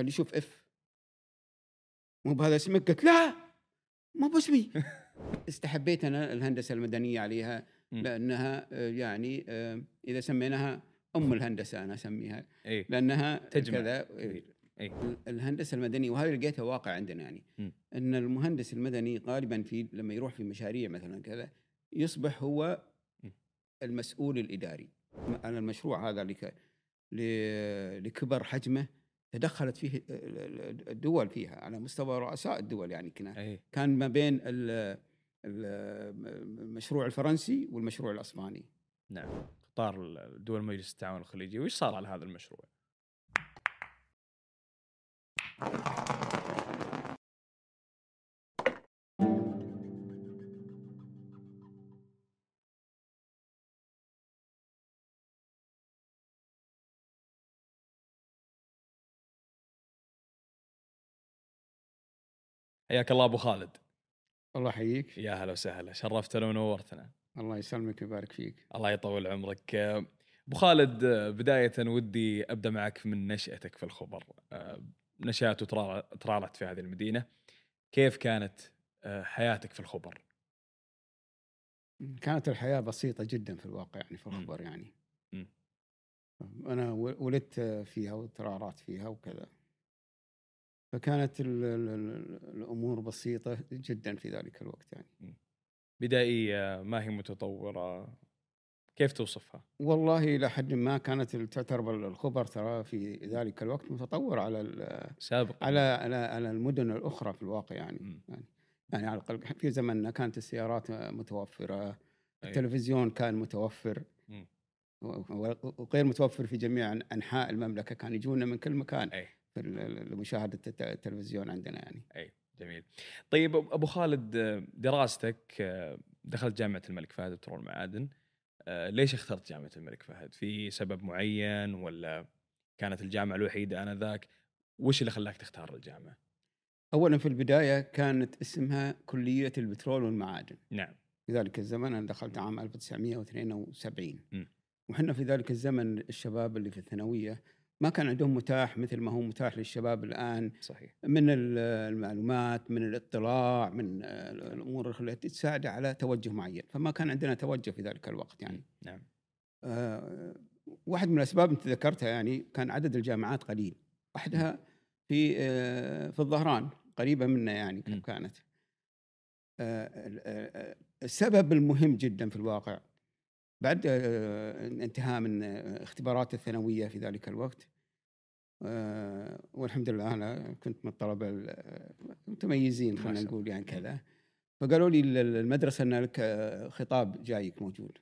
قال لي شوف اف مو بهذا اسمك قلت لا مو باسمي استحبيت أنا الهندسة المدنية عليها. لأنها آه، يعني آه، إذا سميناها أم الهندسة أنا أسميها اي لأنها تجمع. كذا جميل. إي. ال- الهندسة المدنية وهذا لقيتها واقع عندنا يعني. إن المهندس المدني غالبا في لما يروح في مشاريع مثلا كذا يصبح هو. المسؤول الإداري على المشروع هذا لكبر حجمه تدخلت فيه ال- ال- الدول فيها على مستوى رؤساء الدول يعني كنا. كان ما بين ال- ال- المشروع الفرنسي والمشروع الأسباني. نعم. قطار دول مجلس التعاون الخليجي. وش صار على هذا المشروع؟ حياك الله أبو خالد. الله يحييك. يا هلا وسهلا شرفتنا ونورتنا. الله يسلمك ويبارك فيك. الله يطول عمرك. أبو خالد بداية ودي أبدأ معك من نشأتك في الخبر. نشأت وترا- ترعرعت في هذه المدينة. كيف كانت حياتك في الخبر؟ كانت الحياة بسيطة جدا في الواقع يعني في. الخبر يعني. مم. أنا و- ولدت فيها وترعرعت فيها وكذا. فكانت ال ال ال الأمور بسيطة جدا في ذلك الوقت يعني. بدائية ما هي متطورة كيف توصفها؟ والله إلى حد ما كانت تعتبر الخبر ترى في ذلك الوقت متطور على ال- سابقا. على على على المدن الأخرى في الواقع يعني. مم. يعني على الأقل في زمننا كانت السيارات متوفرة أي. التلفزيون كان متوفر. و- وغير متوفر في جميع أنحاء المملكة كان يجونا من كل مكان. أي. في لمشاهدة الت- التلفزيون عندنا يعني. أي جميل. طيب أبو خالد آه، دراستك آه، دخلت جامعة الملك فهد بترول المعادن. آه، ليش اخترت جامعة الملك فهد؟ في سبب معين ولا كانت الجامعة الوحيدة آنذاك؟ وش اللي خلاك تختار الجامعة؟ اولا في البداية كانت اسمها كلية البترول والمعادن. نعم. في ذلك الزمن أنا دخلت عام 1972 مم. وحنا في ذلك الزمن الشباب اللي في الثانوية ما كان عندهم متاح مثل ما هو متاح للشباب الآن. صحيح. من ال- المعلومات من الاطلاع من آه، الأمور التي تساعد على توجه معين. فما كان عندنا توجه في ذلك الوقت يعني. نعم. آه، واحد من الأسباب أنت ذكرتها يعني كان عدد الجامعات قليل. واحدها في آه، في الظهران قريبة منا يعني. كانت. آه، ال- آه، السبب المهم جدا في الواقع بعد آه، انتهاء من آه، اختبارات الثانوية في ذلك الوقت آه، والحمد لله أنا كنت من الطلبة ال- المتميزين خلينا. نقول يعني كذا فقالوا لي ال- المدرسة إن لك آه، خطاب جايك موجود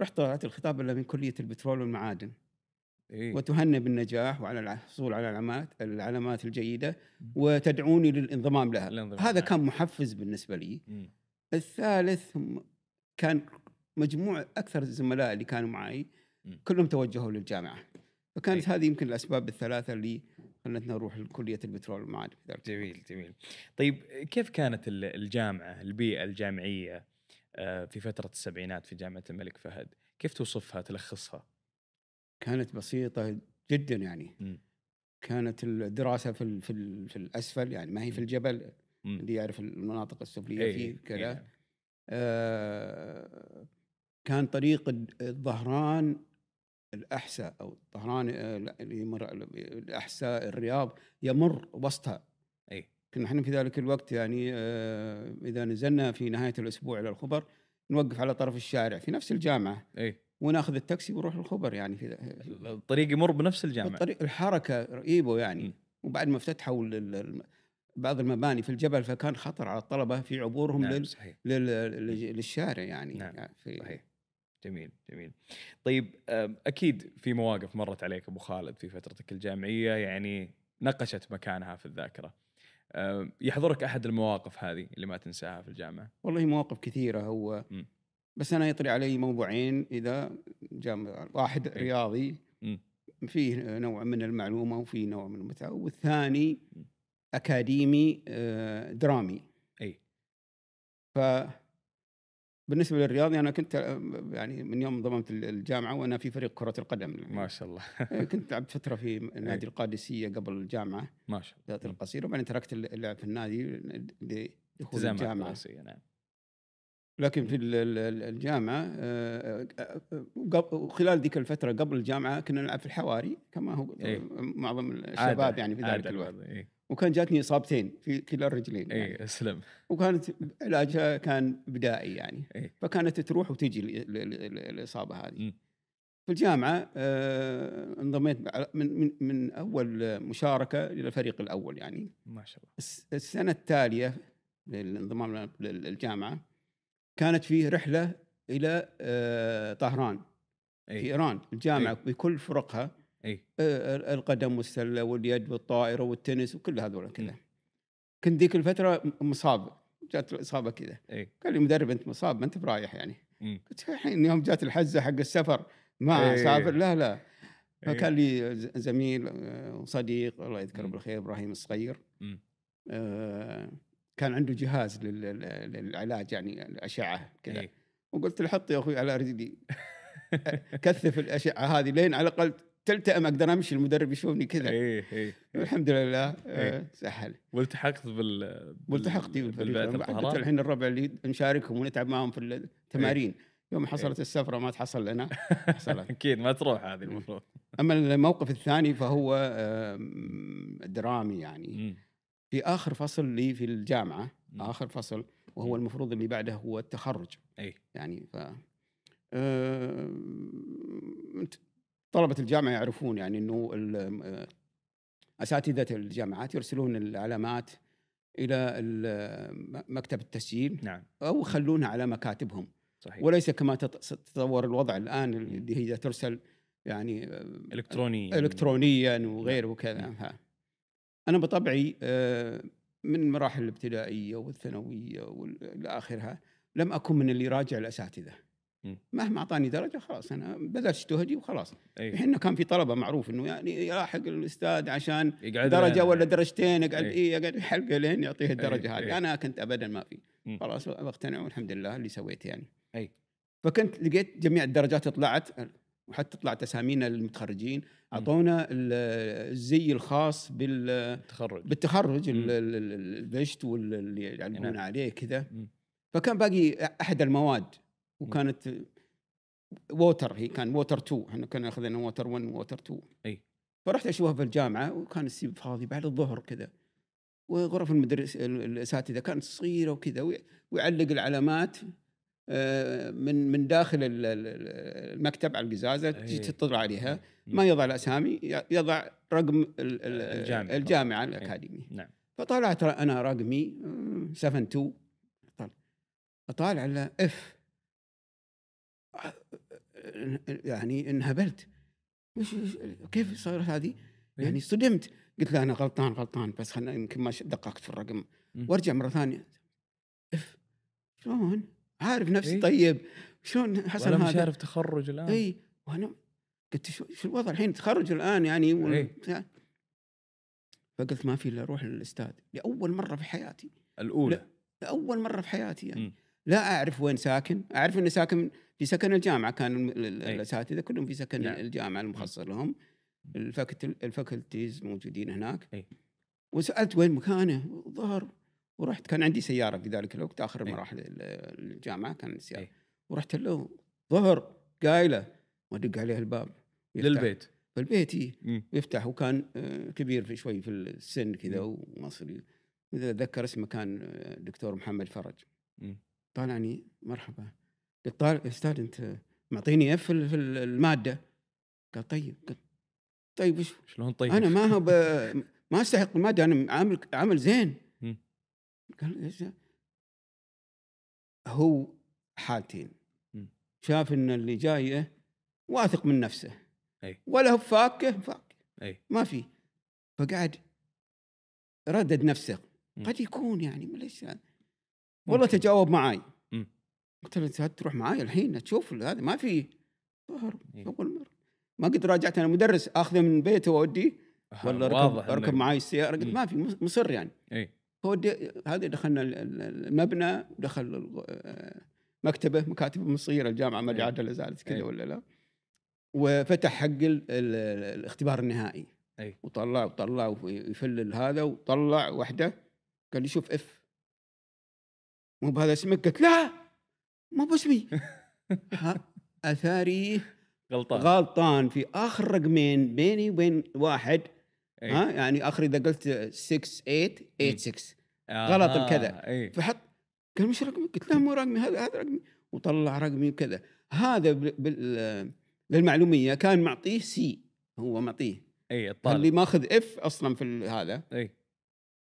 رحت طلعت الخطاب إلا من كلية البترول والمعادن إيه. وتهنى بالنجاح وعلى الحصول على العلامات العلامات الجيدة وتدعوني للانضمام لها الانضمام، هذا نعم. كان محفز بالنسبة لي. الثالث كان مجموع أكثر الزملاء اللي كانوا معي. كلهم توجهوا للجامعة فكانت أي. هذه يمكن الأسباب الثلاثة اللي خلتنا نروح لكلية البترول والمعادن جميل جميل طيب كيف كانت ال- الجامعة البيئة الجامعية آه، في فترة السبعينات في جامعة الملك فهد كيف توصفها تلخصها كانت بسيطة جدا يعني مم. كانت الدراسة في في, في الأسفل يعني ما هي في الجبل. اللي يعرف المناطق السفلية إيه، فيه إيه، كذا نعم. آه، كان طريق الظهران الأحساء أو الظهران آه، اللي يمر الأحساء الرياض يمر وسطها. اي كنا إحنا في ذلك الوقت يعني آه، إذا نزلنا في نهاية الأسبوع إلى الخبر نوقف على طرف الشارع في نفس الجامعة اي ونأخذ التاكسي ونروح للخبر يعني في الطريق يمر بنفس الجامعة. الطريق الحركة رهيبة يعني. مم. وبعد ما افتتحوا بعض المباني في الجبل فكان خطر على الطلبة في عبورهم نعم لل صحيح. لل- لل- للشارع يعني نعم، يعني في صحيح. جميل جميل طيب أكيد في مواقف مرت عليك أبو خالد في فترتك الجامعية يعني نقشت مكانها في الذاكرة يحضرك أحد المواقف هذه اللي ما تنساها في الجامعة والله مواقف كثيرة هو مم. بس أنا يطري علي موضوعين إذا جاء واحد إيه. رياضي مم. فيه نوع من المعلومة وفيه نوع من المتعة والثاني مم. أكاديمي آه، درامي اي ف بالنسبة للرياضي أنا كنت آه، يعني من يوم انضممت الجامعة وأنا في فريق كرة القدم. ما شاء الله. آه، كنت لعبت فترة في نادي القادسية قبل الجامعة. ما شاء الله. ذات القصيره وبعدين تركت اللعب في النادي لدخول الجامعة. نعم. لكن في ال- ال- ال- الجامعة آه، آه، قبل- خلال ذيك الفترة قبل الجامعة كنا نلعب في الحواري كما هو إيه. معظم الشباب يعني في ذلك الوقت. وكان جاتني إصابتين في كلا الرجلين يعني. اي أسلم وكانت علاجها كان بدائي يعني إيه. فكانت تروح وتجي ال- ال- ال- الإصابة هذه مم. في الجامعة آه، انضميت من من من أول مشاركة إلى الفريق الأول يعني ما شاء الله الس- السنة التالية للانضمام للجامعة كانت فيه رحلة إلى آه، طهران في اي إيران الجامعة إيه. بكل فرقها إي آه، القدم والسلة واليد والطائرة والتنس وكل هذول كذا. كنت ذيك الفترة مصاب جات الإصابة كذا قال لي مدرب أنت مصاب ما أنت برايح يعني مم. قلت الحين يوم جات الحزة حق السفر ما. أسافر لا لا. فكان لي زميل آه، وصديق الله يذكره. بالخير إبراهيم الصغير. آه، كان عنده جهاز لل- لل- للعلاج يعني الأشعة كذا. وقلت له حط يا أخوي على رجلي كثف الأشعة هذه لين على الأقل تلتئم أقدر أمشي المدرب يشوفني كذا. اي اي الحمد لله آه، إيه. سهل. والتحقت بال والتحقت بالبعثه بالفريق الحين الربع اللي نشاركهم ونتعب معهم في التمارين. إيه. يوم حصلت السفرة ما تحصل لنا. حصلت. أكيد ما تروح هذه المفروض. أما الموقف الثاني فهو درامي يعني. في آخر فصل لي في الجامعة. آخر فصل وهو. المفروض اللي بعده هو التخرج. اي يعني ف آم، طلبة الجامعة يعرفون يعني إنه آه، أساتذة الجامعات يرسلون العلامات إلى ال- مكتب التسجيل نعم. أو يخلونها على مكاتبهم. صحيح. وليس كما تط- تطور الوضع الآن اللي هي ترسل يعني آه، الكترونيا. الكترونيا وغيره وكذا. أنا بطبعي آه، من مراحل الابتدائية والثانوية والى اخرها لم أكن من اللي يراجع الأساتذة. مهما أعطاني درجة خلاص أنا بذلت جهدي وخلاص أي الحين كان في طلبة معروف إنه يعني يلاحق الأستاذ عشان يقعد درجة لنا. ولا درجتين اقعد إيه. إيه يقعد حلقه لين يعطيه الدرجة إيه. هذه أنا كنت ابدا ما في. خلاص بقتنع والحمد لله اللي سويته يعني أي فكنت لقيت جميع الدرجات طلعت وحتى طلعت أسامينا للمتخرجين أعطونا ال- الزي الخاص بال التخرج بالتخرج ال- البشت واللي يعلقون نعم. عليه كذا. فكان باقي أحد المواد وكانت water هي كان water 2 إحنا كنا أخذنا water 1 water 2 أي. فرحت أشوفها في الجامعة وكان السيب فاضي بعد الظهر كذا وغرف المدرس ال- الأساتذة كانت صغيرة وكذا وي- ويعلق العلامات آه، من من داخل ال- ال- المكتب على القزازة تجي. تطلع عليها. ما يضع الاسامي يضع رقم ال- ال- الجامعة. الجامعة الأكاديمية نعم فطلعت أنا رقمي 7 2 أطالع على اف يعني انهبلت. كيف صارت هذه؟ يعني صدمت. قلت له أنا غلطان غلطان بس خلنا يمكن ما دققت في الرقم. وأرجع مرة ثانية. إف شلون؟ عارف نفسي إيه. طيب. شلون حصل هذا؟ مشارف تخرج الآن. اي وأنا قلت شو, شو الوضع الحين؟ تخرج الآن يعني وال- إيه. فقلت ما في إلا أروح للأستاذ. لأول مرة في حياتي. الأولى. لأول مرة في حياتي يعني. مم. لا أعرف وين ساكن. أعرف إني ساكن في سكن الجامعة كان أي. الأساتذة كلهم في سكن نعم. الجامعة المخصص لهم الفاكولتيز موجودين هناك أي. وسألت وين مكانه ظهر ورحت كان عندي سيارة في ذلك الوقت آخر أي. مراحل ال- الجامعة كان السيارة أي. ورحت له ظهر قايلة وادق عليه الباب يفتح. للبيت في البيت إيه. يفتح وكان آه، كبير في شوي في السن كذا. ومصري إذا أتذكر اسمه كان آه، الدكتور محمد فرج. طالعني مرحبا قلت طالع يا أستاذ أنت معطيني اف في ال- في ال- المادة قال طيب قلت طيب وش شلون طيب أنا ما هو ب- ما أستحق المادة أنا عامل عامل زين. قال؟ هو حالتين. شاف إن اللي جاية واثق من نفسه أي. ولا هو فاكه فاك أي ما في فقعد ردد نفسه. قد يكون يعني ليش يعني. والله. تجاوب معاي مم. قلت له "أنت تروح معاي الحين تشوف هذا ما في ظهر إيه. أول مرة ما قد راجعت أنا مدرس آخذه من بيته واوديه ولا اركب اركب معاي السيارة قلت مم. ما في مص- مصر يعني اي فودي هذا دخلنا ال- ال- المبنى دخل آه، مكتبة مكاتب مصيره الجامعة ما أدري أي. عاد لا زالت كذا. ولا لا وفتح حق ال- ال- الاختبار النهائي أي. وطلع وطلع ويفلل هذا وطلع واحدة قال لي شوف F مو بهذا اسمك قلت لا مو باسمي أثاري غلطان. غلطان في آخر رقمين بيني وبين واحد. أي. ها يعني آخر إذا قلت 6 8 8 6 آها، غلط الكذا. اي فحط قال مش رقمي؟ قلت لا مو رقمي هذا هذا رقمي. وطلع رقمي وكذا. هذا بال- بال- للمعلومية كان معطيه C هو معطيه. اي اللي الطالب ماخذ F أصلا في هذا. اي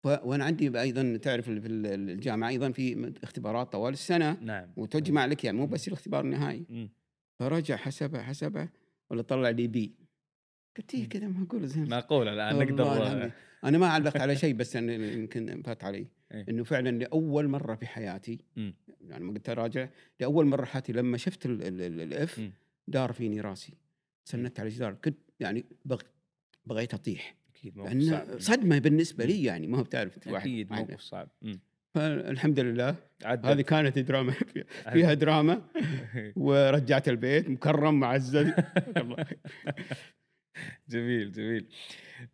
وأنا عندي أيضا تعرف في ال- الجامعة أيضا في اختبارات طوال السنة نعم وتجمع لك يعني مو بس الاختبار النهائي. فرجع حسبه حسبه ولا طلع لي B قلت إيه مم. كذا معقول زين معقول الان نقدر. أنا ما علقت على شيء بس أنا يمكن فات علي إيه. إنه فعلا لأول مرة في حياتي مم. يعني ما قلت أراجع لأول مرة في حياتي لما شفت ال- ال- ال- ال F. دار فيني راسي سندت على الجدار كنت يعني بغ... بغيت أطيح أكيد موقف صعب. صدمة بالنسبة لي يعني ما هو بتعرف واحد- أكيد واحد. موقف صعب. فالحمد لله عدت هذه كانت دراما فيها- دراما. ورجعت البيت مكرم معزز. جميل جميل.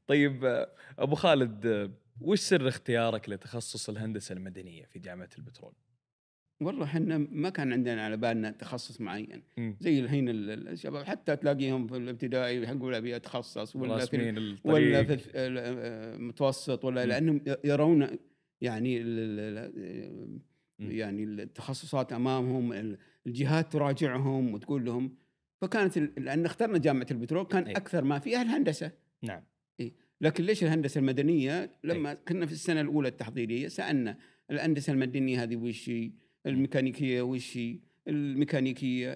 طيب أبو خالد وش سر اختيارك لتخصص الهندسة المدنية في جامعة البترول؟ والله إحنا ما كان عندنا على بالنا تخصص معين. زي الحين ال- ال- الشباب حتى تلاقيهم في الابتدائي يقول أبي أتخصص ولا في الطريق ولا في المتوسط ولا مم. لأنهم يرون يعني ال- مم. يعني التخصصات أمامهم ال- الجهات تراجعهم وتقول لهم فكانت لأن اخترنا جامعة البترول كان أي. أكثر ما فيها الهندسه نعم لكن ليش الهندسة المدنية؟ لما كنا في السنة الأولى التحضيرية سألنا الهندسة المدنية هذه وش؟ الميكانيكية وش هي؟ الميكانيكية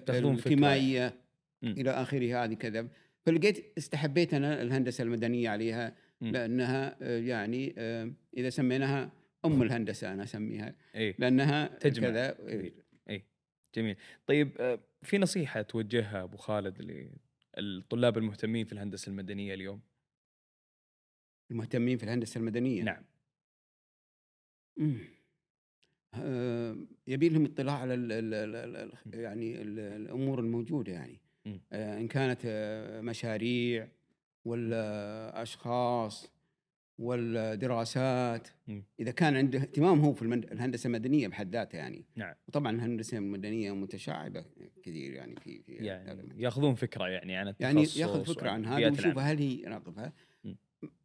مم. إلى آخره هذه كذا فلقيت استحبيت أنا الهندسة المدنية عليها. لأنها آه، يعني آه، إذا سميناها أم الهندسة أنا أسميها اي لأنها تجمع. كذا جميل. اي جميل طيب آه، في نصيحة توجهها أبو خالد للطلاب المهتمين في الهندسة المدنية اليوم؟ المهتمين في الهندسة المدنية نعم مم. يبي لهم اطلاع على ال ال ال ال ال يعني ال الأمور الموجودة يعني. آه، إن كانت آه، مشاريع ولا أشخاص ولا دراسات. إذا كان عنده اهتمام هو في الهندسة المدنية بحد ذاتها يعني نعم وطبعا الهندسة المدنية متشعبة كثير يعني في في يعني. ياخذون فكرة يعني عن يعني التخصص ياخذ فكرة عن هذا ويشوف. هل هي مم.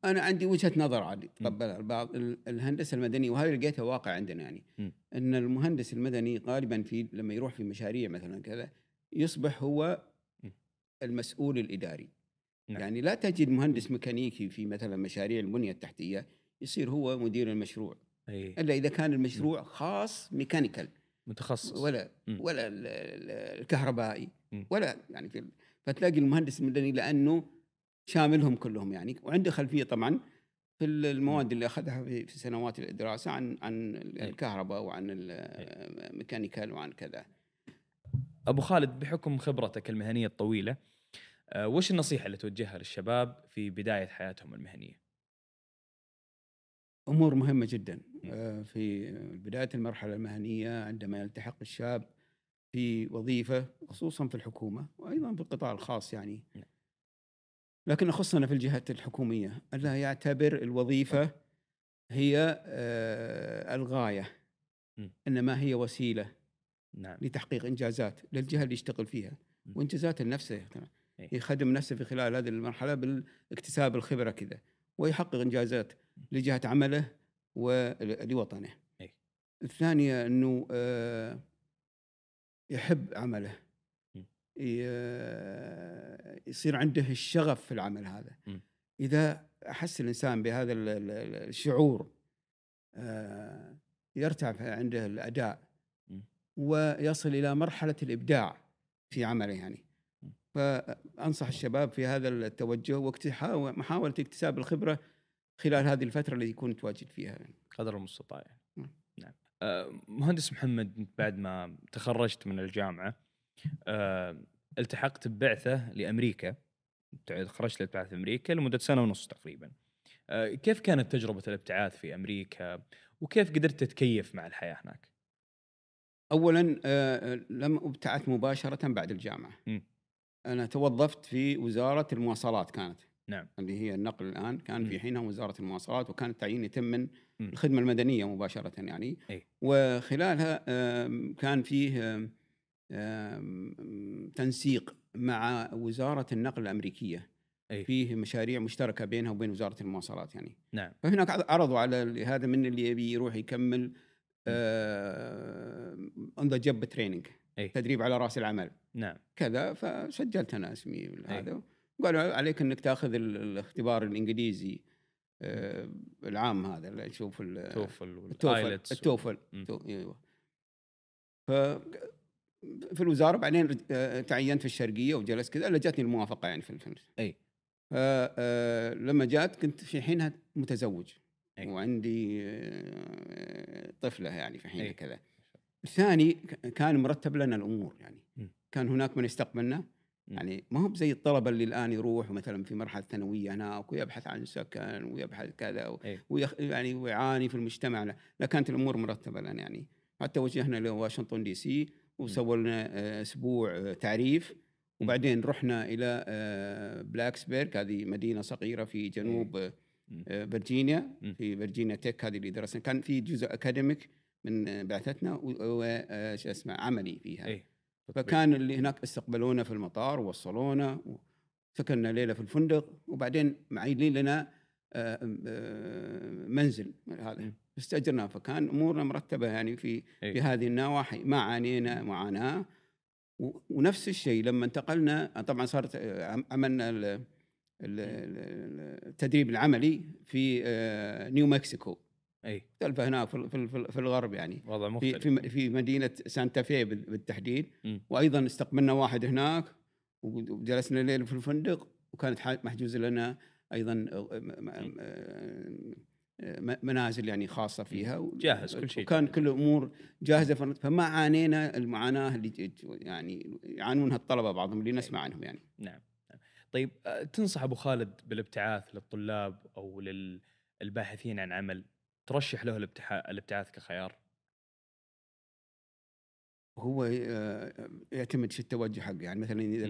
أنا عندي وجهة نظر عادي تقبلها البعض ال- الهندسة المدنية وهذه لقيتها واقع عندنا يعني مم. إن المهندس المدني غالبا في لما يروح في مشاريع مثلا كذا يصبح هو. المسؤول الإداري نعم. يعني لا تجد مهندس ميكانيكي في مثلا مشاريع البنية التحتية يصير هو مدير المشروع أي إلا إذا كان المشروع خاص ميكانيكال متخصص ولا مم. ولا ال- ال- الكهربائي مم. ولا يعني في فتلاقي المهندس المدني لأنه شاملهم كلهم يعني. وعنده خلفية طبعا في ال- المواد اللي أخذها في سنوات الدراسة عن عن الكهرباء وعن الميكانيكال وعن كذا. أبو خالد بحكم خبرتك المهنية الطويلة آه، وش النصيحة اللي توجهها للشباب في بداية حياتهم المهنية؟ أمور مهمة جدا آه، في بداية المرحلة المهنية عندما يلتحق الشاب في وظيفة خصوصا في الحكومة وأيضا في القطاع الخاص يعني. لكن اخصنا في الجهات الحكومية ألا يعتبر الوظيفة هي آه، الغاية م. إنما هي وسيلة نعم لتحقيق إنجازات للجهة اللي يشتغل فيها م. وإنجازات لنفسه إيه. يخدم نفسه في خلال هذه المرحلة بالاكتساب الخبرة كذا ويحقق إنجازات لجهة عمله ولوطنه. إيه. الثانية إنه آه، يحب عمله يصير عنده الشغف في العمل هذا. م. إذا أحس الإنسان بهذا ال- ال- ال- الشعور آه، يرتفع عنده الأداء. ويصل إلى مرحلة الإبداع في عمله يعني. فأنصح الشباب في هذا التوجه ومحاوله اكتساب الخبرة خلال هذه الفترة اللي يكون متواجد فيها يعني. قدر المستطاع يعني. نعم. آه، مهندس محمد بعد ما تخرجت من الجامعة التحقت ببعثة لأمريكا تخرجت للابتعاث في أمريكا لمدة سنة ونص تقريبا آه، كيف كانت تجربة الابتعاث في أمريكا وكيف قدرت تتكيف مع الحياة هناك اولا آه، لم أبتعث مباشرة بعد الجامعة مم. أنا توظفت في وزارة المواصلات كانت نعم. اللي هي النقل الآن كان في. حينها وزارة المواصلات وكان التعيين يتم من. الخدمة المدنية مباشرة يعني أي. وخلالها كان فيه تنسيق مع وزارة النقل الأمريكية. أي. فيه مشاريع مشتركة بينها وبين وزارة المواصلات يعني. نعم. فهناك عرضوا على هذا من اللي يبي يروح يكمل on the job training. تدريب على رأس العمل. نعم. كذا فسجلت أنا اسمي هذا. قالوا عليك إنك تأخذ ال- الاختبار الإنجليزي آه، العام هذا اللي تشوف ال- توفل التوفل التوفل. تو- أيوه. في الوزارة بعدين رج- آه، تعينت في الشرقية وجلست كذا إلا جاتني الموافقة يعني في الفيلم أي. فلما جات كنت في حينها متزوج أي. وعندي آه، طفلة يعني في حينها. كذا الثاني كان مرتب لنا الأمور يعني مم. كان هناك من يستقبلنا. يعني ما هو بزي الطلبة اللي الآن يروح مثلا في مرحلة ثانوية هناك ويبحث عن سكن ويبحث كذا و-. ويخ يعني ويعاني في المجتمع لا, لا كانت الأمور مرتبة لنا يعني حتى وجهنا لواشنطن دي سي وسووا لنا آه، أسبوع آه، تعريف. وبعدين رحنا إلى آه، بلاكسبيرغ هذه مدينة صغيرة في جنوب. آه، فيرجينيا. في فيرجينيا تك هذه اللي درسنا. كان في جزء academic من بعثتنا وش اسمه عملي فيها. اي فكان اللي هناك استقبلونا في المطار ووصلونا سكننا ليلة في الفندق وبعدين معينين لنا منزل. هذا. مم. استاجرناه فكان أمورنا مرتبة يعني في أي. في هذه النواحي. ما عانينا معاناة. و- ونفس الشيء لما انتقلنا طبعا صارت آه، عم- عملنا ال- ال- التدريب العملي في آه، نيو مكسيكو. اي مختلفه هناك في في- في الغرب يعني. وضع في مختلف. في في مدينة سانتا في بال- بالتحديد. مم. وأيضا استقبلنا واحد هناك وجلسنا ليلة في الفندق وكانت ح- محجوز لنا أيضا آه، م- م- آه، م- منازل يعني خاصة فيها جاهز، كل شيء وكان. كل الأمور جاهزة فما عانينا المعاناة اللي يعني يعانونها الطلبة بعضهم اللي نسمع عنهم يعني. نعم نعم. طيب آه، تنصح أبو خالد بالابتعاث للطلاب أو للباحثين عن عمل ترشح له الابتعاث كخيار؟ هو آه، يعتمد شو التوجه حقه. يعني مثلا إذا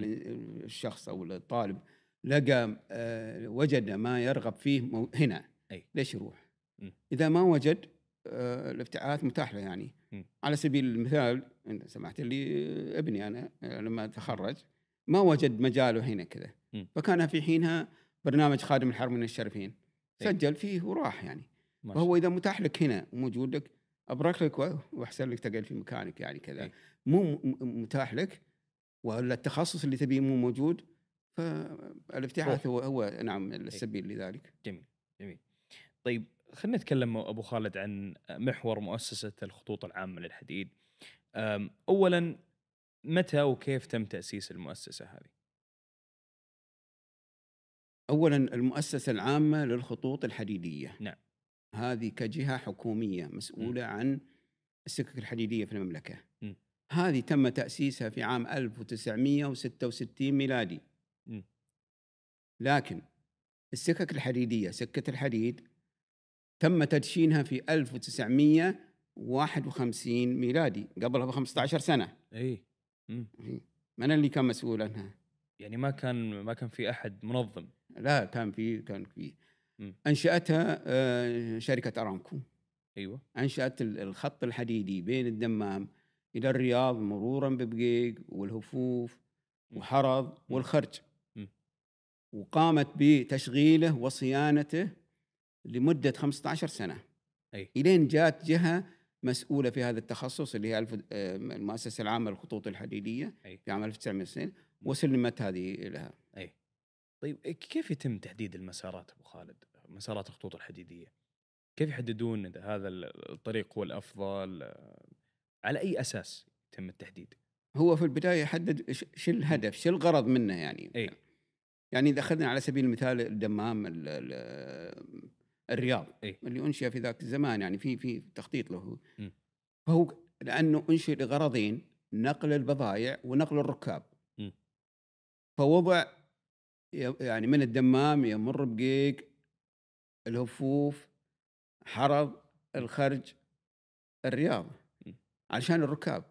الشخص أو الطالب لقى آه، وجد ما يرغب فيه هنا أي. ليش يروح؟ مم. إذا ما وجد آه، الابتعاث متاح له يعني مم. على سبيل المثال سمحت لي ابني أنا آه، لما تخرج ما وجد مجاله هنا كذا. فكان في حينها برنامج خادم الحرم من الشرفين أي. سجل فيه وراح يعني ما شاء فهو اذا متاح لك هنا وموجود لك أبرك لك وأحسن لك تقعد في مكانك يعني كذا أي. مو م- م- متاح لك ولا التخصص اللي تبيه مو موجود فالابتعاث هو هو نعم السبيل لذلك جميل جميل طيب خلينا نتكلم أبو خالد عن محور مؤسسة الخطوط العامة للحديد اولا متى وكيف تم تأسيس المؤسسة هذه اولا المؤسسة العامة للخطوط الحديدية نعم. هذه كجهة حكومية مسؤولة عن السكك الحديدية في المملكة م. هذه تم تأسيسها في عام 1966 ميلادي م. لكن السكك الحديدية سكة الحديد تم تدشينها في 1951 ميلادي قبلها ب 15 سنة إي. من اللي كان مسؤول عنها؟ يعني ما كان ما كان في أحد منظم لا كان في كان في. أنشأتها آه، شركة أرامكو أيوه أنشأت ال- الخط الحديدي بين الدمام إلى الرياض مرورا ببقيق والهفوف. وحرض. والخرج. وقامت بتشغيله وصيانته لمدة 15 سنة. أي. إلين جات جهة مسؤولة في هذا التخصص اللي هي الف... آه، المؤسسة العامة للخطوط الحديدية أي. في عام 1990 وسلمت هذه لها. أي. طيب كيف يتم تحديد المسارات أبو خالد؟ مسارات الخطوط الحديدية. كيف يحددون هذا الطريق هو الأفضل؟ على أي أساس يتم التحديد؟ هو في البداية يحدد شو الهدف شو الغرض منه يعني. أي. يعني إذا أخذنا على سبيل المثال الدمام ال- ال- الرياض إي. اللي أنشئ في ذاك الزمان يعني في في تخطيط له. م. فهو لأنه أنشئ لغرضين نقل البضائع ونقل الركاب. م. فوضع يعني من الدمام يمر بقيق الهفوف حرض الخرج الرياض. م. عشان الركاب.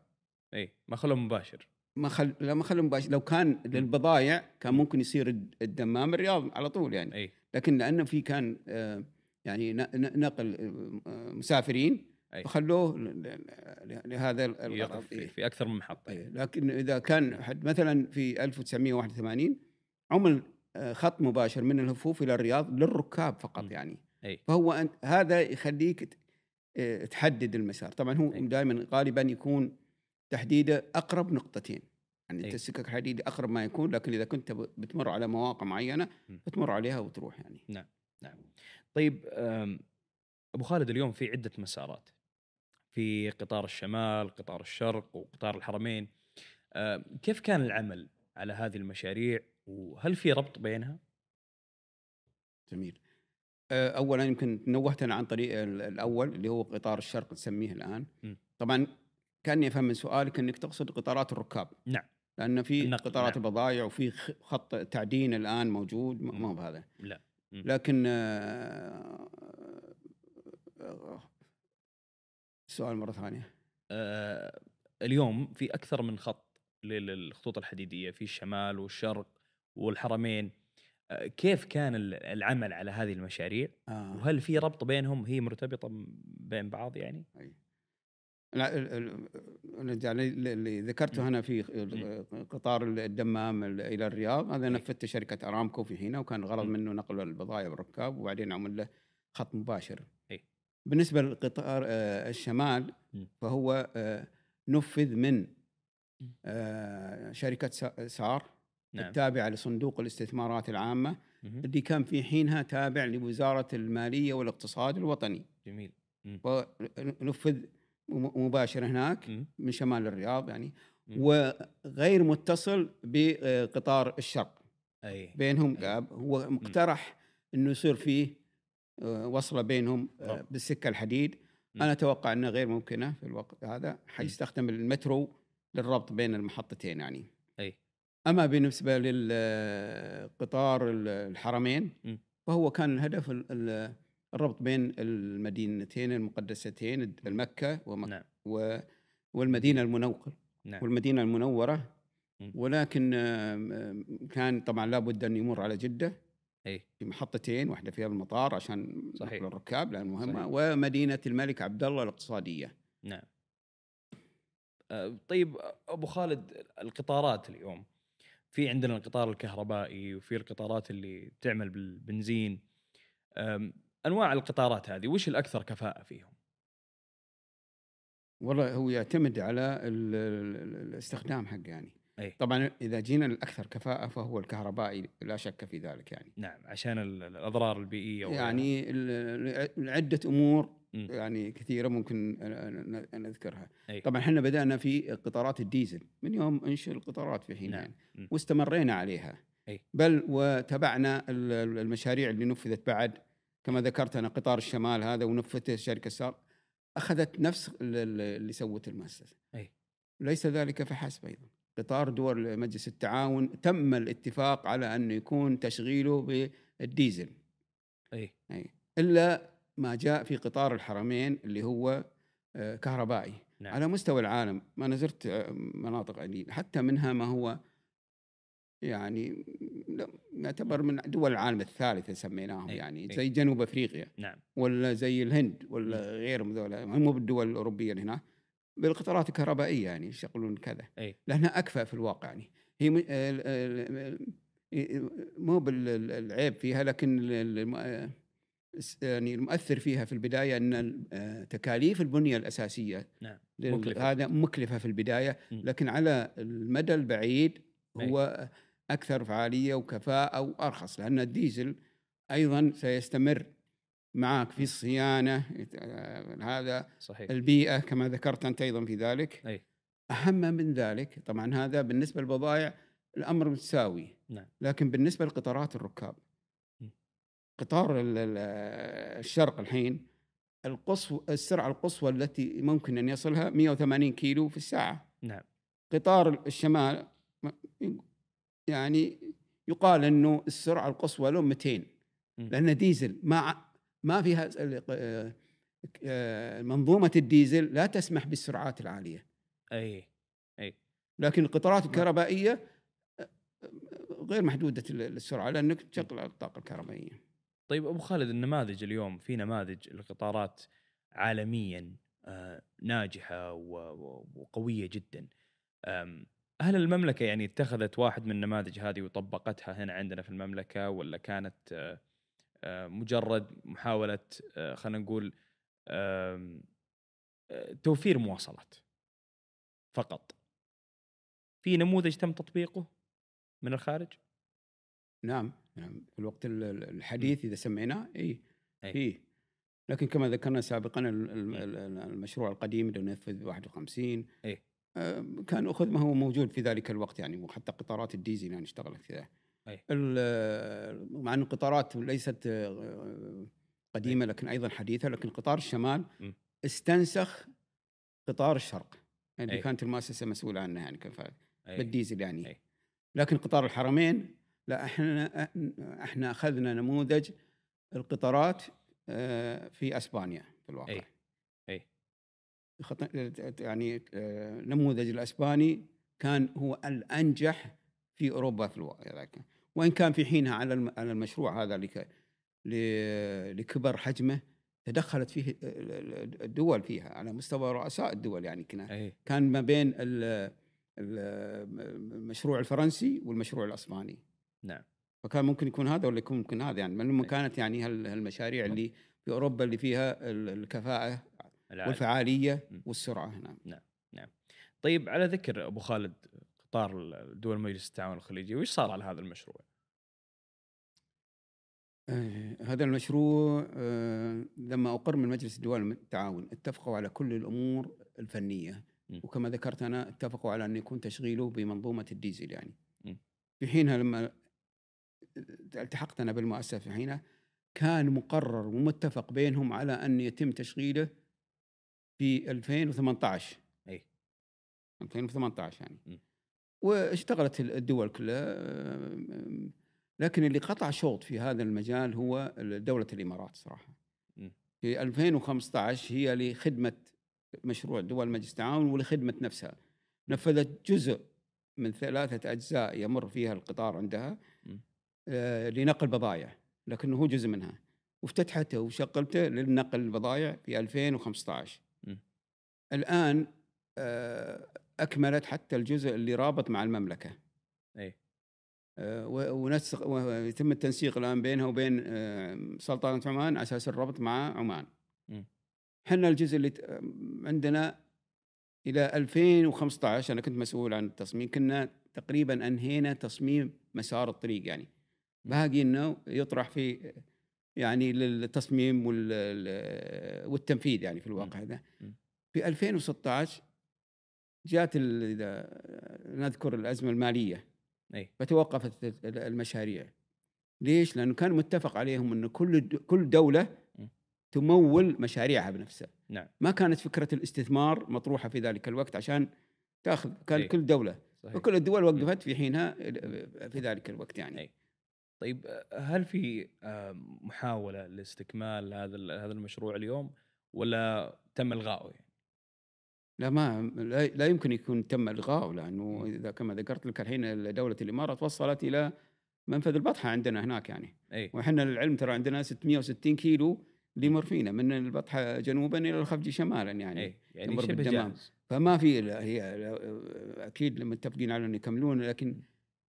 اي ما خلوه مباشر. ما خل لا ما خلوا مباشر. لو كان للبضائع كان ممكن يصير الد- الدمام الرياض على طول يعني. اي لكن لأنه في كان آه، يعني نقل آه، مسافرين أي. فخلوه لهذا ال- الغرض في. في أكثر من محطة إيه. لكن إذا كان حد مثلا في 1981 عمل آه، خط مباشر من الهفوف إلى الرياض للركاب فقط م. يعني أي فهو أنت هذا يخليك آه، تحدد المسار طبعا هو أي. دائما غالبا يكون تحديده أقرب نقطتين يعني أي. السكك الحديدي أقرب ما يكون لكن إذا كنت بتمر على مواقع معينة. بتمر عليها وتروح يعني نعم طيب أم، أبو خالد اليوم في عدة مسارات. في قطار الشمال قطار الشرق وقطار الحرمين. أم، كيف كان العمل على هذه المشاريع؟ وهل في ربط بينها؟ جميل. آه، اولا يمكن نوهت أنا عن طريق ال- الأول اللي هو قطار الشرق نسميه الآن. م. طبعا كاني افهم من سؤالك إنك تقصد قطارات الركاب. نعم. لأن في النقل، قطارات نعم. البضائع وفي خط تعدين الآن موجود. ما هو بهذا. لا. لكن آه، آه، السؤال مرة ثانية. أه، اليوم في أكثر من خط للخطوط الحديدية في الشمال والشرق والحرمين. أه، كيف كان ال- العمل على هذه المشاريع؟ آه. وهل في ربط بينهم هي مرتبطة بين بعض يعني؟ ال- يعني اللي ذكرته هنا في قطار الدمام ال- إلى الرياض هذا. نفذته شركة أرامكو في حينه وكان الغرض. منه نقل البضائع والركاب وبعدين عمل له خط مباشر. بالنسبة للقطار آه، الشمال. فهو آه، نفذ من. آه، شركة سا- سار نعم التابعة لصندوق الاستثمارات العامة. اللي كان في حينها تابع لوزارة المالية والاقتصاد الوطني. جميل ونفذ مباشر هناك مم. من شمال الرياض يعني مم. وغير متصل بقطار الشرق أي بينهم أي. هو مقترح إنه يصير فيه آه، وصلة بينهم آه، طبعا. بالسكة الحديد مم. أنا أتوقع انها غير ممكنة في الوقت هذا حيستخدم المترو للربط بين المحطتين يعني أي أما بالنسبة للقطار الحرمين مم. فهو كان الهدف ال- ال- الربط بين المدينتين المقدستين المكه ومكة نعم و- والمدينة المنورة نعم والمدينة المنورة مم. ولكن كان طبعا لابد أن يمر على جدة اي في محطتين واحدة فيها المطار عشان صحيح. الركاب لأن مهمة صحيح. ومدينة الملك عبد الله الاقتصادية نعم آه، طيب أبو خالد القطارات اليوم في عندنا القطار الكهربائي وفي القطارات اللي تعمل بالبنزين أنواع القطارات هذه وش الأكثر كفاءة فيهم؟ والله هو يعتمد على ال- ال- ال- الاستخدام حقه يعني أي. طبعا إذا جينا الاكثر كفاءة فهو الكهربائي لا شك في ذلك يعني نعم عشان ال- الأضرار البيئية. يعني عده أمور مم. يعني كثيرة ممكن نذكرها أي. طبعا إحنا بدأنا في قطارات الديزل من يوم انشئ القطارات في حين نعم. يعني. واستمرينا عليها أي. بل وتبعنا ال- ال- المشاريع اللي نفذت بعد كما ذكرت أنا قطار الشمال هذا ونفذته شركة سار أخذت نفس ال- ال- اللي سوته المؤسسة أي. ليس ذلك فحسب أيضا قطار دول مجلس التعاون تم الاتفاق على أنه يكون تشغيله بالديزل أي أي. إلا ما جاء في قطار الحرمين اللي هو آه، كهربائي نعم. على مستوى العالم ما أنا زرت آه، مناطق عديدة حتى منها ما هو يعني يعتبر من دول العالم الثالثة سميناهم أي، يعني أي. زي جنوب أفريقيا نعم ولا زي الهند ولا غيرهم ذولا مو بالدول الأوروبية اللي هنا بالقطارات الكهربائية يعني يشغلون كذا أي. لأنها أكفأ في الواقع يعني هي مو بالعيب فيها لكن يعني المؤثر فيها في البداية أن ال- تكاليف البنية الأساسية نعم مكلفة. هذا مكلفة في البداية. لكن على المدى البعيد أي. هو أكثر فعالية وكفاءة وأرخص لأن الديزل أيضا سيستمر معك في الصيانة آه، هذا صحيح. البيئة كما ذكرت أنت أيضا في ذلك. أي. أهم من ذلك طبعا هذا بالنسبة للبضائع الأمر متساوي نعم. لكن بالنسبة لقطارات الركاب. قطار ال- ال- الشرق الحين القصوى السرعة القصوى التي ممكن أن يصلها 180 كيلو في الساعة. نعم. قطار الشمال يعني يقال إنه السرعة القصوى له 200 م. لأن ديزل ما ما فيها آه، آه، منظومة الديزل لا تسمح بالسرعات العالية. أي أي. لكن القطارات الكهربائية آه، غير محدودة السرعة لأنك تشغل الطاقة الكهربائية. طيب أبو خالد النماذج اليوم في نماذج القطارات عالميا آه، ناجحة وقوية جدا. هل المملكة يعني اتخذت واحد من النماذج هذه وطبقتها هنا عندنا في المملكة ولا كانت آه، آه، مجرد محاولة آه، خلينا نقول توفير مواصلات فقط؟ في نموذج تم تطبيقه من الخارج؟ نعم نعم. في الوقت ال- ال- الحديث إذا سميناه إي. إي. لكن كما ذكرنا سابقا ال- ال- ال- المشروع القديم اللي نفذ 51 أي. آه، كان أخذ ما هو موجود في ذلك الوقت يعني وحتى قطارات الديزل يعني اشتغلت. ال- مع ان القطارات ليست آه، قديمة لكن أيضا حديثة لكن قطار الشمال م. استنسخ قطار الشرق اللي أي. كانت المؤسسة مسؤولة عنه يعني كفاءة أي. بالديزل يعني أي. لكن قطار الحرمين لا إحنا إحنا أخذنا نموذج القطارات آه، في أسبانيا في الواقع. أي. يعني آه، نموذج الأسباني كان هو الأنجح في أوروبا في الوقت ذاك وإن كان في حينها على على المشروع هذا لكبر حجمه تدخلت فيه الدول فيها على مستوى رؤساء الدول يعني كنا. كان ما بين ال- ال- المشروع الفرنسي والمشروع الأسباني. نعم. فكان ممكن يكون هذا ولا يكون ممكن هذا يعني لما. كانت يعني هال- هالمشاريع اللي في أوروبا اللي فيها ال- الكفاءة العالم. والفعالية م. والسرعة نعم طيب على ذكر أبو خالد قطار دول مجلس التعاون الخليجي وش صار على هذا المشروع؟ آه، هذا المشروع آه، لما أقر من مجلس الدول التعاون اتفقوا على كل الأمور الفنية م. وكما ذكرت أنا اتفقوا على أن يكون تشغيله بمنظومة الديزل يعني م. في حينها لما التحقت أنا بالمؤسسة في حينها كان مقرر ومتفق بينهم على أن يتم تشغيله في 2018 إي. 2018 يعني. م. واشتغلت الدول كلها آه، لكن اللي قطع شوط في هذا المجال هو دولة الإمارات صراحة. م. في 2015 هي لخدمة مشروع دول مجلس التعاون ولخدمة نفسها. نفذت جزء من ثلاثة أجزاء يمر فيها القطار عندها. آه، لنقل بضائع لكنه هو جزء منها. وافتتحته وشغلته للنقل البضائع في 2015 م. الآن آه، أكملت حتى الجزء اللي رابط مع المملكة إي آه، ونسق ويتم التنسيق الآن بينها وبين آه، سلطنة عمان على أساس الربط مع عمان م. حنا الجزء اللي عندنا إلى 2015 أنا كنت مسؤول عن التصميم كنا تقريبا أنهينا تصميم مسار الطريق يعني باقي إنه يطرح في يعني للتصميم وال- والتنفيذ يعني في الواقع هذا. في 2016 جاءت ال- إذا نذكر الأزمة المالية أي فتوقفت ال- المشاريع ليش؟ لأنه كان متفق عليهم انه كل كل دولة. تمول مشاريعها بنفسها نعم ما كانت فكرة الاستثمار مطروحة في ذلك الوقت عشان تأخذ كان إيه. كل دولة صحيح وكل الدول وقفت في حينها في ذلك الوقت يعني أي. طيب هل في آه، محاولة لاستكمال هذا هذا المشروع اليوم ولا تم الغائه يعني؟ لا ما لا, يمكن يكون تم الغائه لأنه. إذا كما ذكرت لك الحين دولة الإمارات وصلت إلى منفذ البطحة عندنا هناك يعني. أي. وإحنا للعلم ترى عندنا 660 كيلو اللي يمر فينا من البطحة جنوبا إلى الخفجي شمالا يعني. أي. يعني شبه. جاهز. فما في هي أكيد متفقين على أن يكملون لكن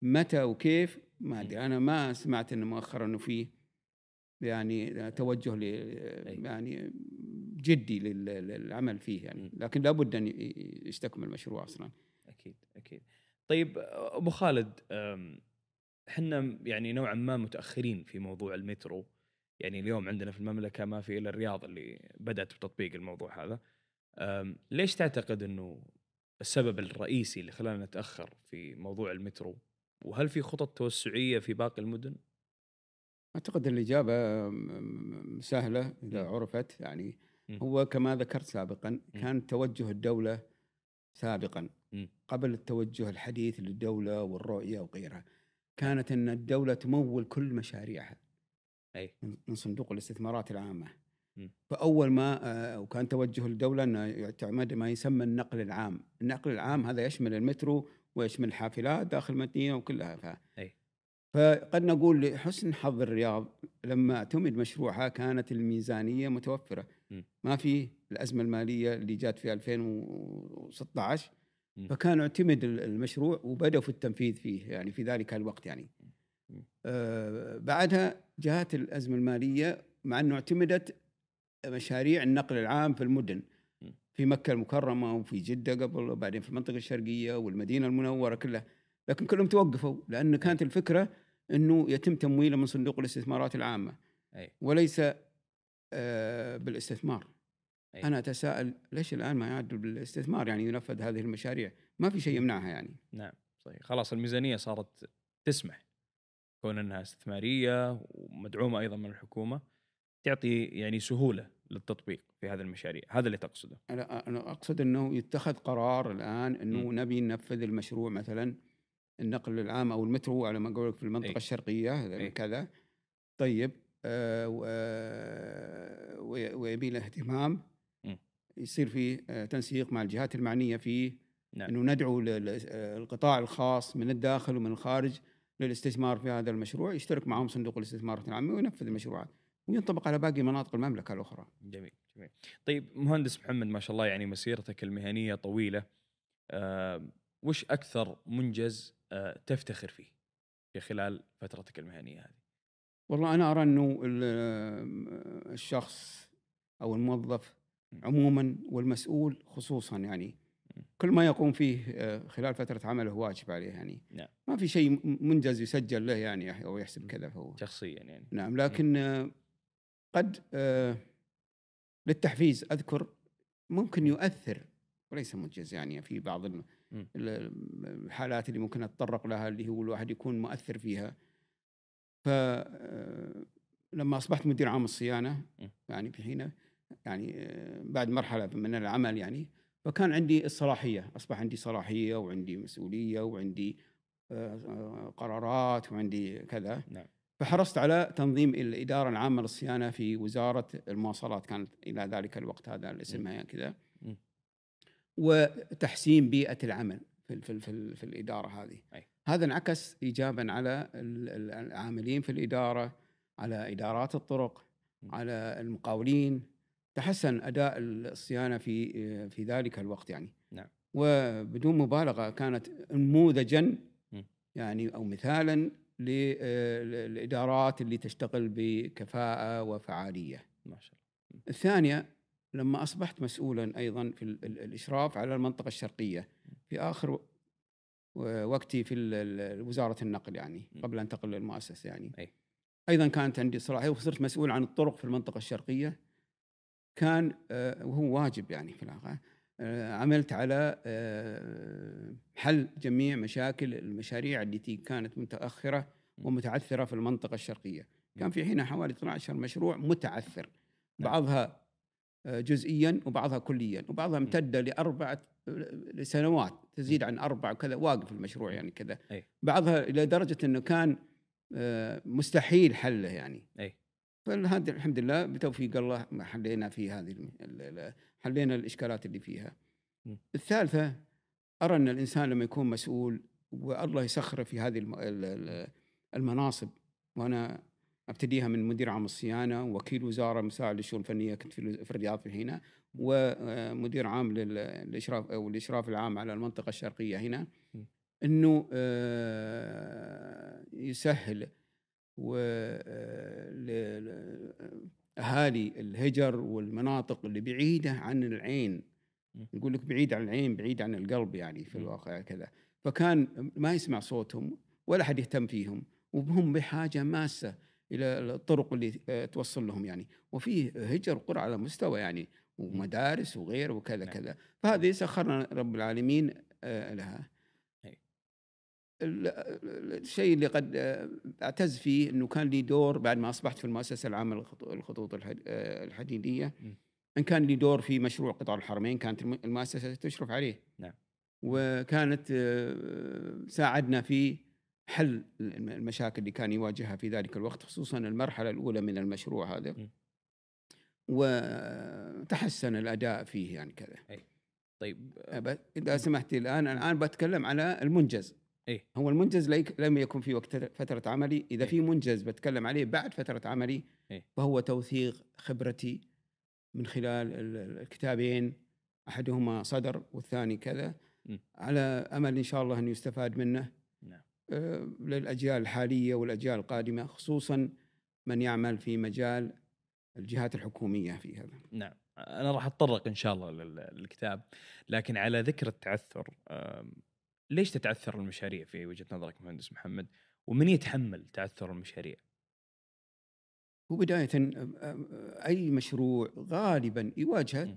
متى وكيف ما أدري. أنا ما سمعت انه مؤخرا إنه في يعني توجه ل يعني جدي لل- للعمل فيه يعني. لكن لابد أن يستكمل المشروع أصلا. أكيد أكيد. طيب أبو خالد إحنا يعني نوعا ما متأخرين في موضوع المترو. يعني اليوم عندنا في المملكة ما في إلا الرياض اللي بدأت بتطبيق الموضوع هذا. ليش تعتقد إنه السبب الرئيسي اللي خلانا نتأخر في موضوع المترو؟ وهل في خطط توسعية في باقي المدن؟ أعتقد الإجابة سهلة إذا. عرفت. يعني. هو كما ذكرت سابقا كان توجه الدولة سابقا. قبل التوجه الحديث للدولة والرؤية وغيرها. كانت أن الدولة تمول كل مشاريعها أي. من صندوق الاستثمارات العامة. م. فأول ما آه، وكان توجه الدولة أنه يعتمد ما يسمى النقل العام، النقل العام هذا يشمل المترو ويشمل الحافلات داخل المدينة وكلها. ف... أي. فقد نقول لحسن حظ الرياض لما اعتمد مشروعها كانت الميزانية متوفرة م. ما في الأزمة المالية اللي جات في 2016 م. فكان اعتمد ال- المشروع وبدأوا في التنفيذ فيه يعني في ذلك الوقت يعني. آه بعدها جاءت الأزمة المالية مع أنه اعتمدت مشاريع النقل العام في المدن. في مكة المكرمة وفي جدة قبل وبعدين في المنطقة الشرقية والمدينة المنورة كلها لكن كلهم توقفوا لأن كانت الفكرة إنه يتم تمويله من صندوق الاستثمارات العامة. اي وليس آه بالاستثمار. أي. أنا أتساءل ليش الآن ما يعدل بالاستثمار؟ يعني ينفذ هذه المشاريع. ما في شيء يمنعها يعني. نعم صحيح. خلاص الميزانية صارت تسمح. كون أنها استثمارية ومدعومة أيضا من الحكومة تعطي يعني سهولة للتطبيق في هذه المشاريع. هذا اللي تقصده. أنا أنا أقصد إنه يتخذ قرار الآن إنه نبي ننفذ المشروع مثلا. النقل العام أو المترو على ما أقول في المنطقة أي. الشرقية أي. كذا طيب آه آه، وي- ويبي له اهتمام م. يصير في آه، تنسيق مع الجهات المعنية فيه نعم إنه ندعو للقطاع الخاص من الداخل ومن الخارج للاستثمار في هذا المشروع يشترك معهم صندوق الاستثمارات العامه وينفذ المشروعات وينطبق على باقي مناطق المملكة الأخرى. جميل جميل طيب مهندس محمد ما شاء الله يعني مسيرتك المهنية طويلة آه وش أكثر منجز آه تفتخر فيه في خلال فترتك المهنية هذه؟ والله أنا أرى أنه ال- الشخص أو الموظف عموما والمسؤول خصوصا يعني. كل ما يقوم فيه آه، خلال فترة عمله واجب عليه يعني. نعم. ما في شيء منجز يسجل له يعني أو يحسب كذا فهو. شخصيا يعني. نعم لكن آه، قد آه، للتحفيز أذكر ممكن يؤثر وليس منجز يعني في بعض الحالات اللي ممكن أتطرق لها اللي هو الواحد يكون مؤثر فيها. ف آه، لما أصبحت مدير عام الصيانة. يعني في حين يعني آه، بعد مرحلة من العمل يعني فكان عندي الصلاحية. أصبح عندي صلاحية وعندي مسؤولية وعندي آه، قرارات وعندي كذا. نعم. فحرصت على تنظيم الإدارة العامة للصيانة في وزارة المواصلات. كانت إلى ذلك الوقت هذا اسمها كذا. م. وتحسين بيئة العمل في في في, في الإدارة هذه أي. هذا انعكس إيجابا على ال- ال- العاملين في الإدارة على إدارات الطرق. على المقاولين تحسن أداء الصيانة في في ذلك الوقت يعني نعم. وبدون مبالغة كانت نموذجا. يعني أو مثالا للإدارات اللي تشتغل بكفاءة وفعالية ما شاء الله الثانية لما أصبحت مسؤولا أيضا في ال- ال- الإشراف على المنطقة الشرقية في آخر وقتي في وزارة النقل يعني. قبل أن أنتقل للمؤسسة يعني أي. أيضا كانت عندي صلاحية وصرت مسؤول عن الطرق في المنطقة الشرقية كان آه، وهو واجب يعني في الواقع آه، عملت على آه، حل جميع مشاكل المشاريع التي كانت متأخرة. ومتعثرة في المنطقة الشرقية. كان في حينها حوالي 12 مشروع متعثر نعم. بعضها جزئيا وبعضها كليا وبعضها. امتد لأربعة لسنوات تزيد عن أربع وكذا واقف المشروع يعني كذا أي. بعضها إلى درجة أنه كان آه، مستحيل حله يعني أي. فهذا الحمد لله بتوفيق الله حلينا في هذه حلينا الإشكالات اللي فيها. م. الثالثة أرى أن الإنسان لما يكون مسؤول والله يسخره في هذه الم- ال- ال- المناصب وأنا أبتديها من مدير عام الصيانة وكيل وزارة مساعد للشؤون الفنية كنت في الرياض في حينها ومدير عام لل- للإشراف أو الإشراف العام على المنطقة الشرقية هنا. إنه آه، يسهل و آه، أهالي الهجر والمناطق اللي بعيدة عن العين. يقول لك بعيد عن العين بعيد عن القلب يعني في. الواقع كذا فكان ما يسمع صوتهم ولا حد يهتم فيهم وهم بحاجة ماسة إلى الطرق اللي آه، توصل لهم يعني. وفي هجر قرى على مستوى يعني ومدارس وغيره وكذا نعم. كذا. فهذه سخرنا رب العالمين آه، لها. الشيء اللي قد آه، اعتز فيه إنه كان لي دور بعد ما أصبحت في المؤسسة العامة للخطو- للخطوط الحد- الحديدية. إن كان لي دور في مشروع قطار الحرمين كانت الم- المؤسسة تشرف عليه. نعم. وكانت ساعدنا في حل الم- المشاكل اللي كان يواجهها في ذلك الوقت خصوصا المرحلة الأولى من المشروع هذا. وتحسن الأداء فيه يعني كذا طيب أب- إذا سمحت الآن الآن بتكلم على المنجز إيه. هو المنجز لم يكن في وقت فترة عملي إذا إيه. في منجز بتكلم عليه بعد فترة عملي إيه. فهو توثيق خبرتي من خلال ال- ال- الكتابين أحدهما صدر والثاني كذا م. على أمل إن شاء الله أن يستفاد منه. آه، للأجيال الحالية والأجيال القادمة خصوصا من يعمل في مجال الجهات الحكومية في هذا نعم أنا راح أتطرق إن شاء الله لل- للكتاب لكن على ذكر التعثر ليش تتعثر المشاريع في وجهة نظرك مهندس محمد ومن يتحمل تعثر المشاريع وبداية آه، آه، أي مشروع غالبا يواجه.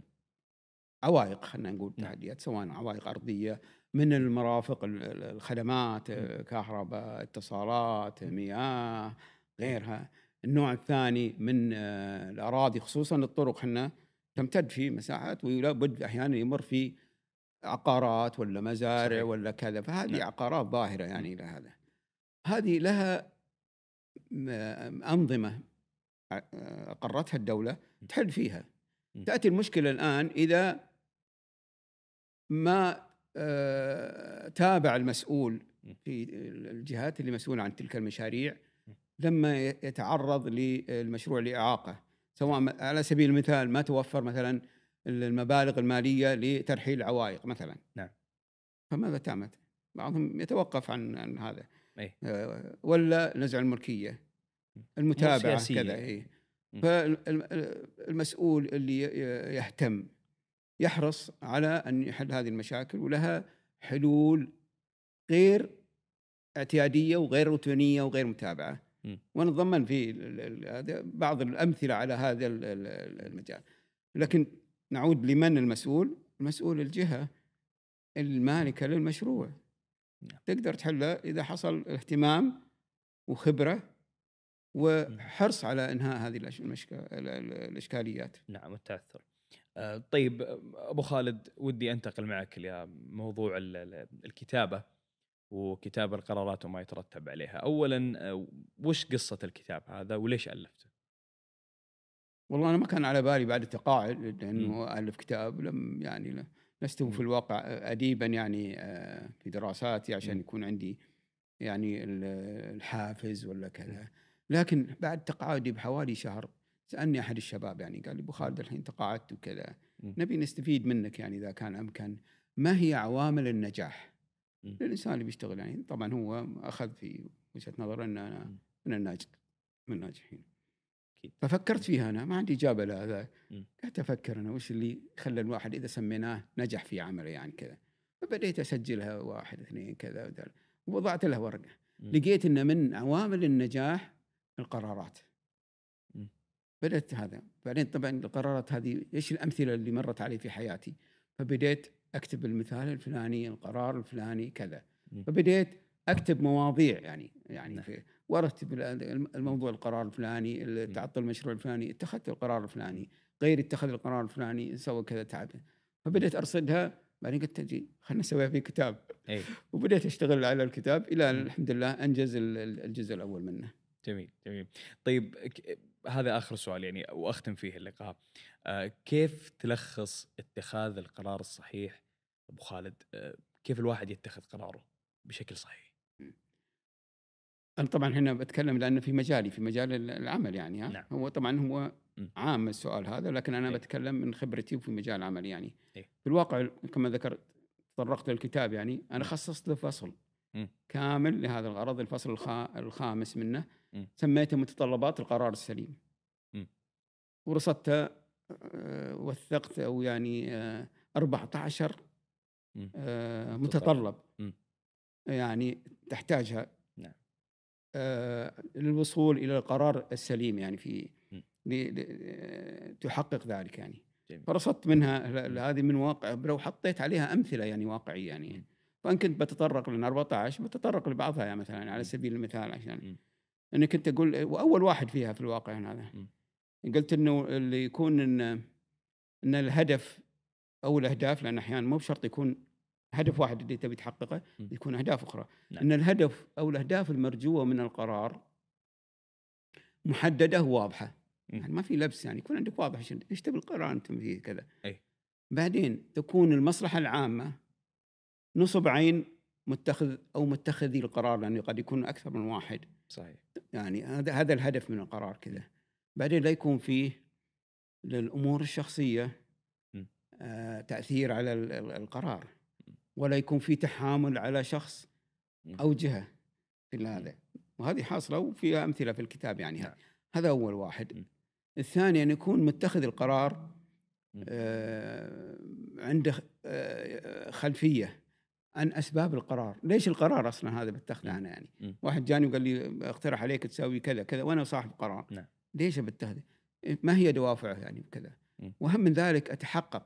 عوائق خلينا نقول نعم. تحديات سواء عوائق أرضية من المرافق ال- ال- الخدمات آه، كهرباء اتصالات مياه غيرها النوع الثاني من آه، الأراضي خصوصا الطرق حنا تمتد في مساحات ولا بد أحيانا يمر في عقارات ولا مزارع صحيح. ولا كذا فهذه نعم. عقارات ظاهرة يعني لهذا هذه لها أنظمة ع- أقرتها الدولة تحل فيها م. تأتي المشكلة الآن إذا ما آه، تابع المسؤول. في الجهات اللي مسؤولة عن تلك المشاريع. لما يتعرض للمشروع لإعاقة سواء على سبيل المثال ما توفر مثلا المبالغ المالية لترحيل العوائق مثلا نعم. فماذا تعمل؟ بعضهم يتوقف عن عن هذا أي. آه، ولا نزع الملكية. المتابعة كذا. إيه. فالمسؤول اللي يهتم يحرص على أن يحل هذه المشاكل ولها حلول غير اعتيادية وغير روتينية وغير متابعة. م. ونتضمن في بعض الأمثلة على هذا ال- ال- المجال. لكن نعود لمن المسؤول؟ المسؤول الجهة المالكة للمشروع. نعم. تقدر تحله إذا حصل اهتمام وخبرة وحرص على إنهاء هذه الأش- المشك- ال- ال- الإشكاليات. نعم التعثر آه، طيب آه، أبو خالد ودي أنتقل معك لموضوع ال- ال- الكتابة وكتاب القرارات وما يترتب عليها. اولا آه، وش قصة الكتاب هذا وليش ألفته؟ والله أنا ما كان على بالي بعد التقاعد انه ألف كتاب لم يعني لست. في الواقع اديبا يعني آه، في دراساتي عشان. يكون عندي يعني ال- الحافز ولا كذا. لكن بعد تقاعدي بحوالي شهر سألني أحد الشباب يعني قال لي أبو خالد الحين تقاعدت وكذا. نبي نستفيد منك يعني إذا كان أمكن ما هي عوامل النجاح. للانسان اللي بيشتغل يعني طبعا هو أخذ في وجهة نظره إن أنا. من الناجح من الناجحين. ففكرت فيها أنا ما عندي إجابة لهذا. قعدت أفكر أنا وش اللي خلى الواحد إذا سميناه نجح في عمله يعني كذا فبديت أسجلها واحد اثنين كذا وذا ووضعت لها ورقة. لقيت إن من عوامل النجاح القرارات. بدأت هذا. بعدين طبعا القرارات هذه إيش الأمثلة اللي مرت علي في حياتي؟ فبديت أكتب المثال الفلاني القرار الفلاني كذا. فبديت أكتب مواضيع يعني يعني نعم. في وارتب ال- الموضوع القرار الفلاني ال- تعطل المشروع الفلاني اتخذت القرار الفلاني. غير اتخذ القرار الفلاني سوى كذا تعب. فبديت أرصدها. بعدين قلت تجي خلينا نسويها في كتاب. اي وبديت أشتغل على الكتاب إلى مم. الحمد لله ال- الجزء الأول منه. جميل جميل طيب هذا آخر سؤال يعني وأختم فيه اللقاء آه، كيف تلخص اتخاذ القرار الصحيح أبو خالد آه، كيف الواحد يتخذ قراره بشكل صحيح أنا طبعا هنا بتكلم لأنه في مجالي في مجال ال- العمل يعني ها نعم. هو طبعا هو. عام السؤال هذا لكن أنا إيه. بتكلم من خبرتي وفي مجال العمل يعني إيه. في الواقع كما ذكرت تطرقت للكتاب يعني أنا م. خصصت له فصل م. كامل لهذا الغرض الفصل الخا... الخامس منه م. سميته متطلبات القرار السليم م. ورصدت آه، وثقت أو يعني آه، 14 م. آه، متطلب. يعني تحتاجها نعم. آه، للوصول إلى القرار السليم يعني في تحقق ذلك يعني جميل. فرصدت منها. هذه من واقع لو حطيت عليها أمثلة يعني واقعية م. يعني فان كنت بتطرق لل 14 بتطرق لبعضها يعني مثلا. على سبيل المثال عشان م. انك انت تقول وأول واحد فيها في الواقع هذا م. قلت إنه اللي يكون إن إن الهدف أو الأهداف لأن أحيانا مو بشرط يكون هدف واحد اللي تبي تحققه. يكون أهداف أخرى نعم. إن الهدف أو الأهداف المرجوة من القرار محددة وواضحة. يعني ما في لبس يعني يكون عندك واضح إيش تبي القرار أنت فيه كذا أي. بعدين تكون المصلحة العامة نصب عين متخذ أو متخذي القرار لأنه قد يكون أكثر من واحد صحيح يعني هذا هذا الهدف من القرار كذا بعدين لا يكون فيه للأمور الشخصية. آه تأثير على ال- ال- القرار ولا يكون في تحامل على شخص. أو جهة في هذا وهذه حاصلة وفيها أمثلة في الكتاب يعني نعم. هذا أول واحد م. الثاني أن يكون متخذ القرار. آه عنده آه خلفية عن أسباب القرار، ليش القرار أصلا هذا بتخذه. أنا يعني؟ م. واحد جاني وقال لي اقترح عليك تسوي كذا كذا وأنا صاحب قرار نعم. ليش بتخذه؟ ما هي دوافعه يعني كذا؟ م. وأهم من ذلك أتحقق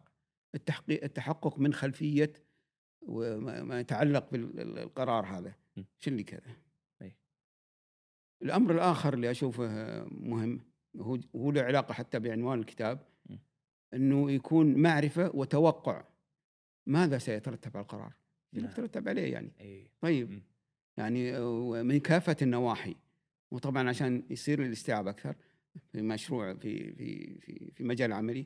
التحقيق التحقق من خلفية وما ما يتعلق بالقرار هذا. شو اللي كذا؟ أي. الأمر الآخر اللي أشوفه مهم هو هو له علاقة حتى بعنوان الكتاب. إنه يكون معرفة وتوقع ماذا سيترتب على القرار؟ نعم. يترتب عليه يعني. اي طيب م. يعني من كافة النواحي وطبعا عشان يصير الاستيعاب أكثر في مشروع في في في في مجال عملي.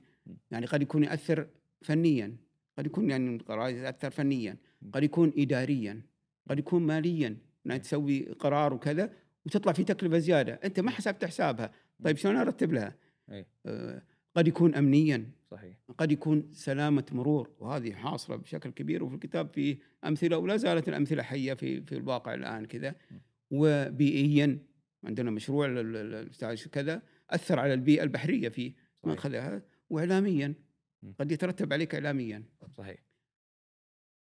يعني قد يكون يأثر فنيا قد يكون يعني القرار يأثر فنيا. قد يكون اداريا قد يكون ماليا إنك تسوي قرار وكذا وتطلع في تكلفة زيادة. أنت ما حسبت حسابها. طيب شلون أرتب لها؟ اي آه، قد يكون امنيا. صحيح. قد يكون سلامة مرور وهذه حاصلة بشكل كبير وفي الكتاب في أمثلة ولا زالت الأمثلة حية في في الواقع الآن كذا. وبيئيا عندنا مشروع كذا أثر على البيئة البحرية فيه ما. أخذها وإعلاميا. قد يترتب عليك إعلاميا. صحيح.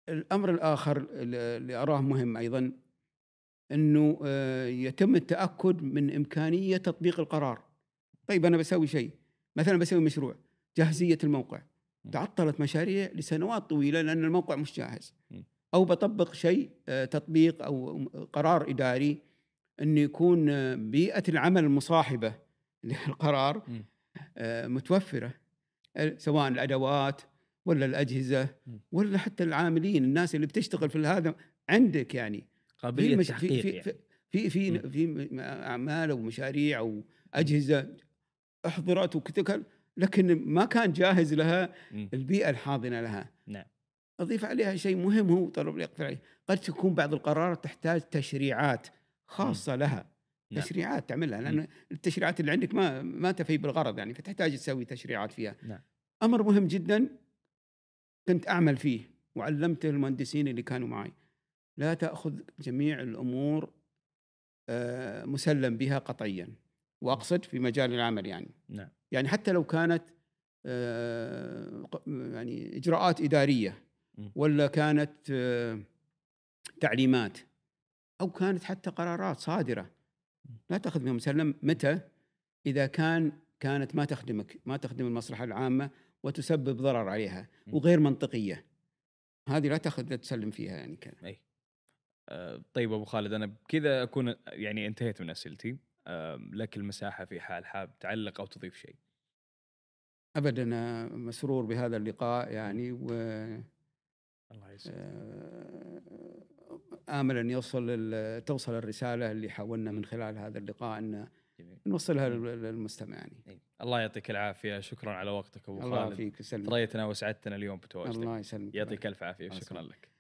الأمر الآخر اللي أراه مهم أيضا أنه آه، يتم التأكد من إمكانية تطبيق القرار. طيب أنا بسوي شيء مثلا بسوي مشروع. جاهزية الموقع. تعطلت مشاريع لسنوات طويلة لأن الموقع مش جاهز. أو بطبق شيء آه، تطبيق أو قرار إداري أنه يكون آه، بيئة العمل المصاحبة للقرار. آه، متوفرة آه، سواء الأدوات ولا الأجهزة م. ولا حتى العاملين الناس اللي بتشتغل في هذا عندك يعني قابلية تحقيق في يعني. في في مم. في, في أعمال أو مشاريع أو أجهزة أحضرت وكتكل لكن ما كان جاهز لها. البيئة الحاضنة لها. نعم. أضيف عليها شيء مهم هو طلب عليه قد تكون بعض القرارات تحتاج تشريعات خاصة لها. نعم. تشريعات تعملها لأن التشريعات اللي عندك ما ما تفي بالغرض يعني فتحتاج تسوي تشريعات فيها. نعم. أمر مهم جدا كنت أعمل فيه وعلمته المهندسين اللي كانوا معي. لا تأخذ جميع الأمور آه، مسلم بها قطعيا. وأقصد في مجال العمل يعني. نعم. يعني حتى لو كانت آه، يعني إجراءات إدارية م. ولا كانت آه، تعليمات أو كانت حتى قرارات صادرة لا تأخذ مسلم متى؟ إذا كان كانت ما تخدمك ما تخدم المصلحة العامة وتسبب ضرر عليها م. وغير منطقية. هذه لا تأخذ لا تسلم فيها يعني كذا. أي. آه، طيب أبو خالد أنا بكذا أكون يعني انتهيت من أسئلتي. لك المساحة في حال حاب تعلق أو تضيف شيء. ابدا أنا مسرور بهذا اللقاء يعني و الله آه، آمل أن يوصل توصل الرسالة اللي حاولنا من خلال هذا اللقاء أن جميل. نوصلها لل- للمستمع يعني. إي. الله يعطيك العافية. شكرا على وقتك أبو الله خالد. فيك وسلم ثريتنا وسعدتنا اليوم بتواجدك الله يسلمك. يعطيك ألف عافية. وشكرا لك.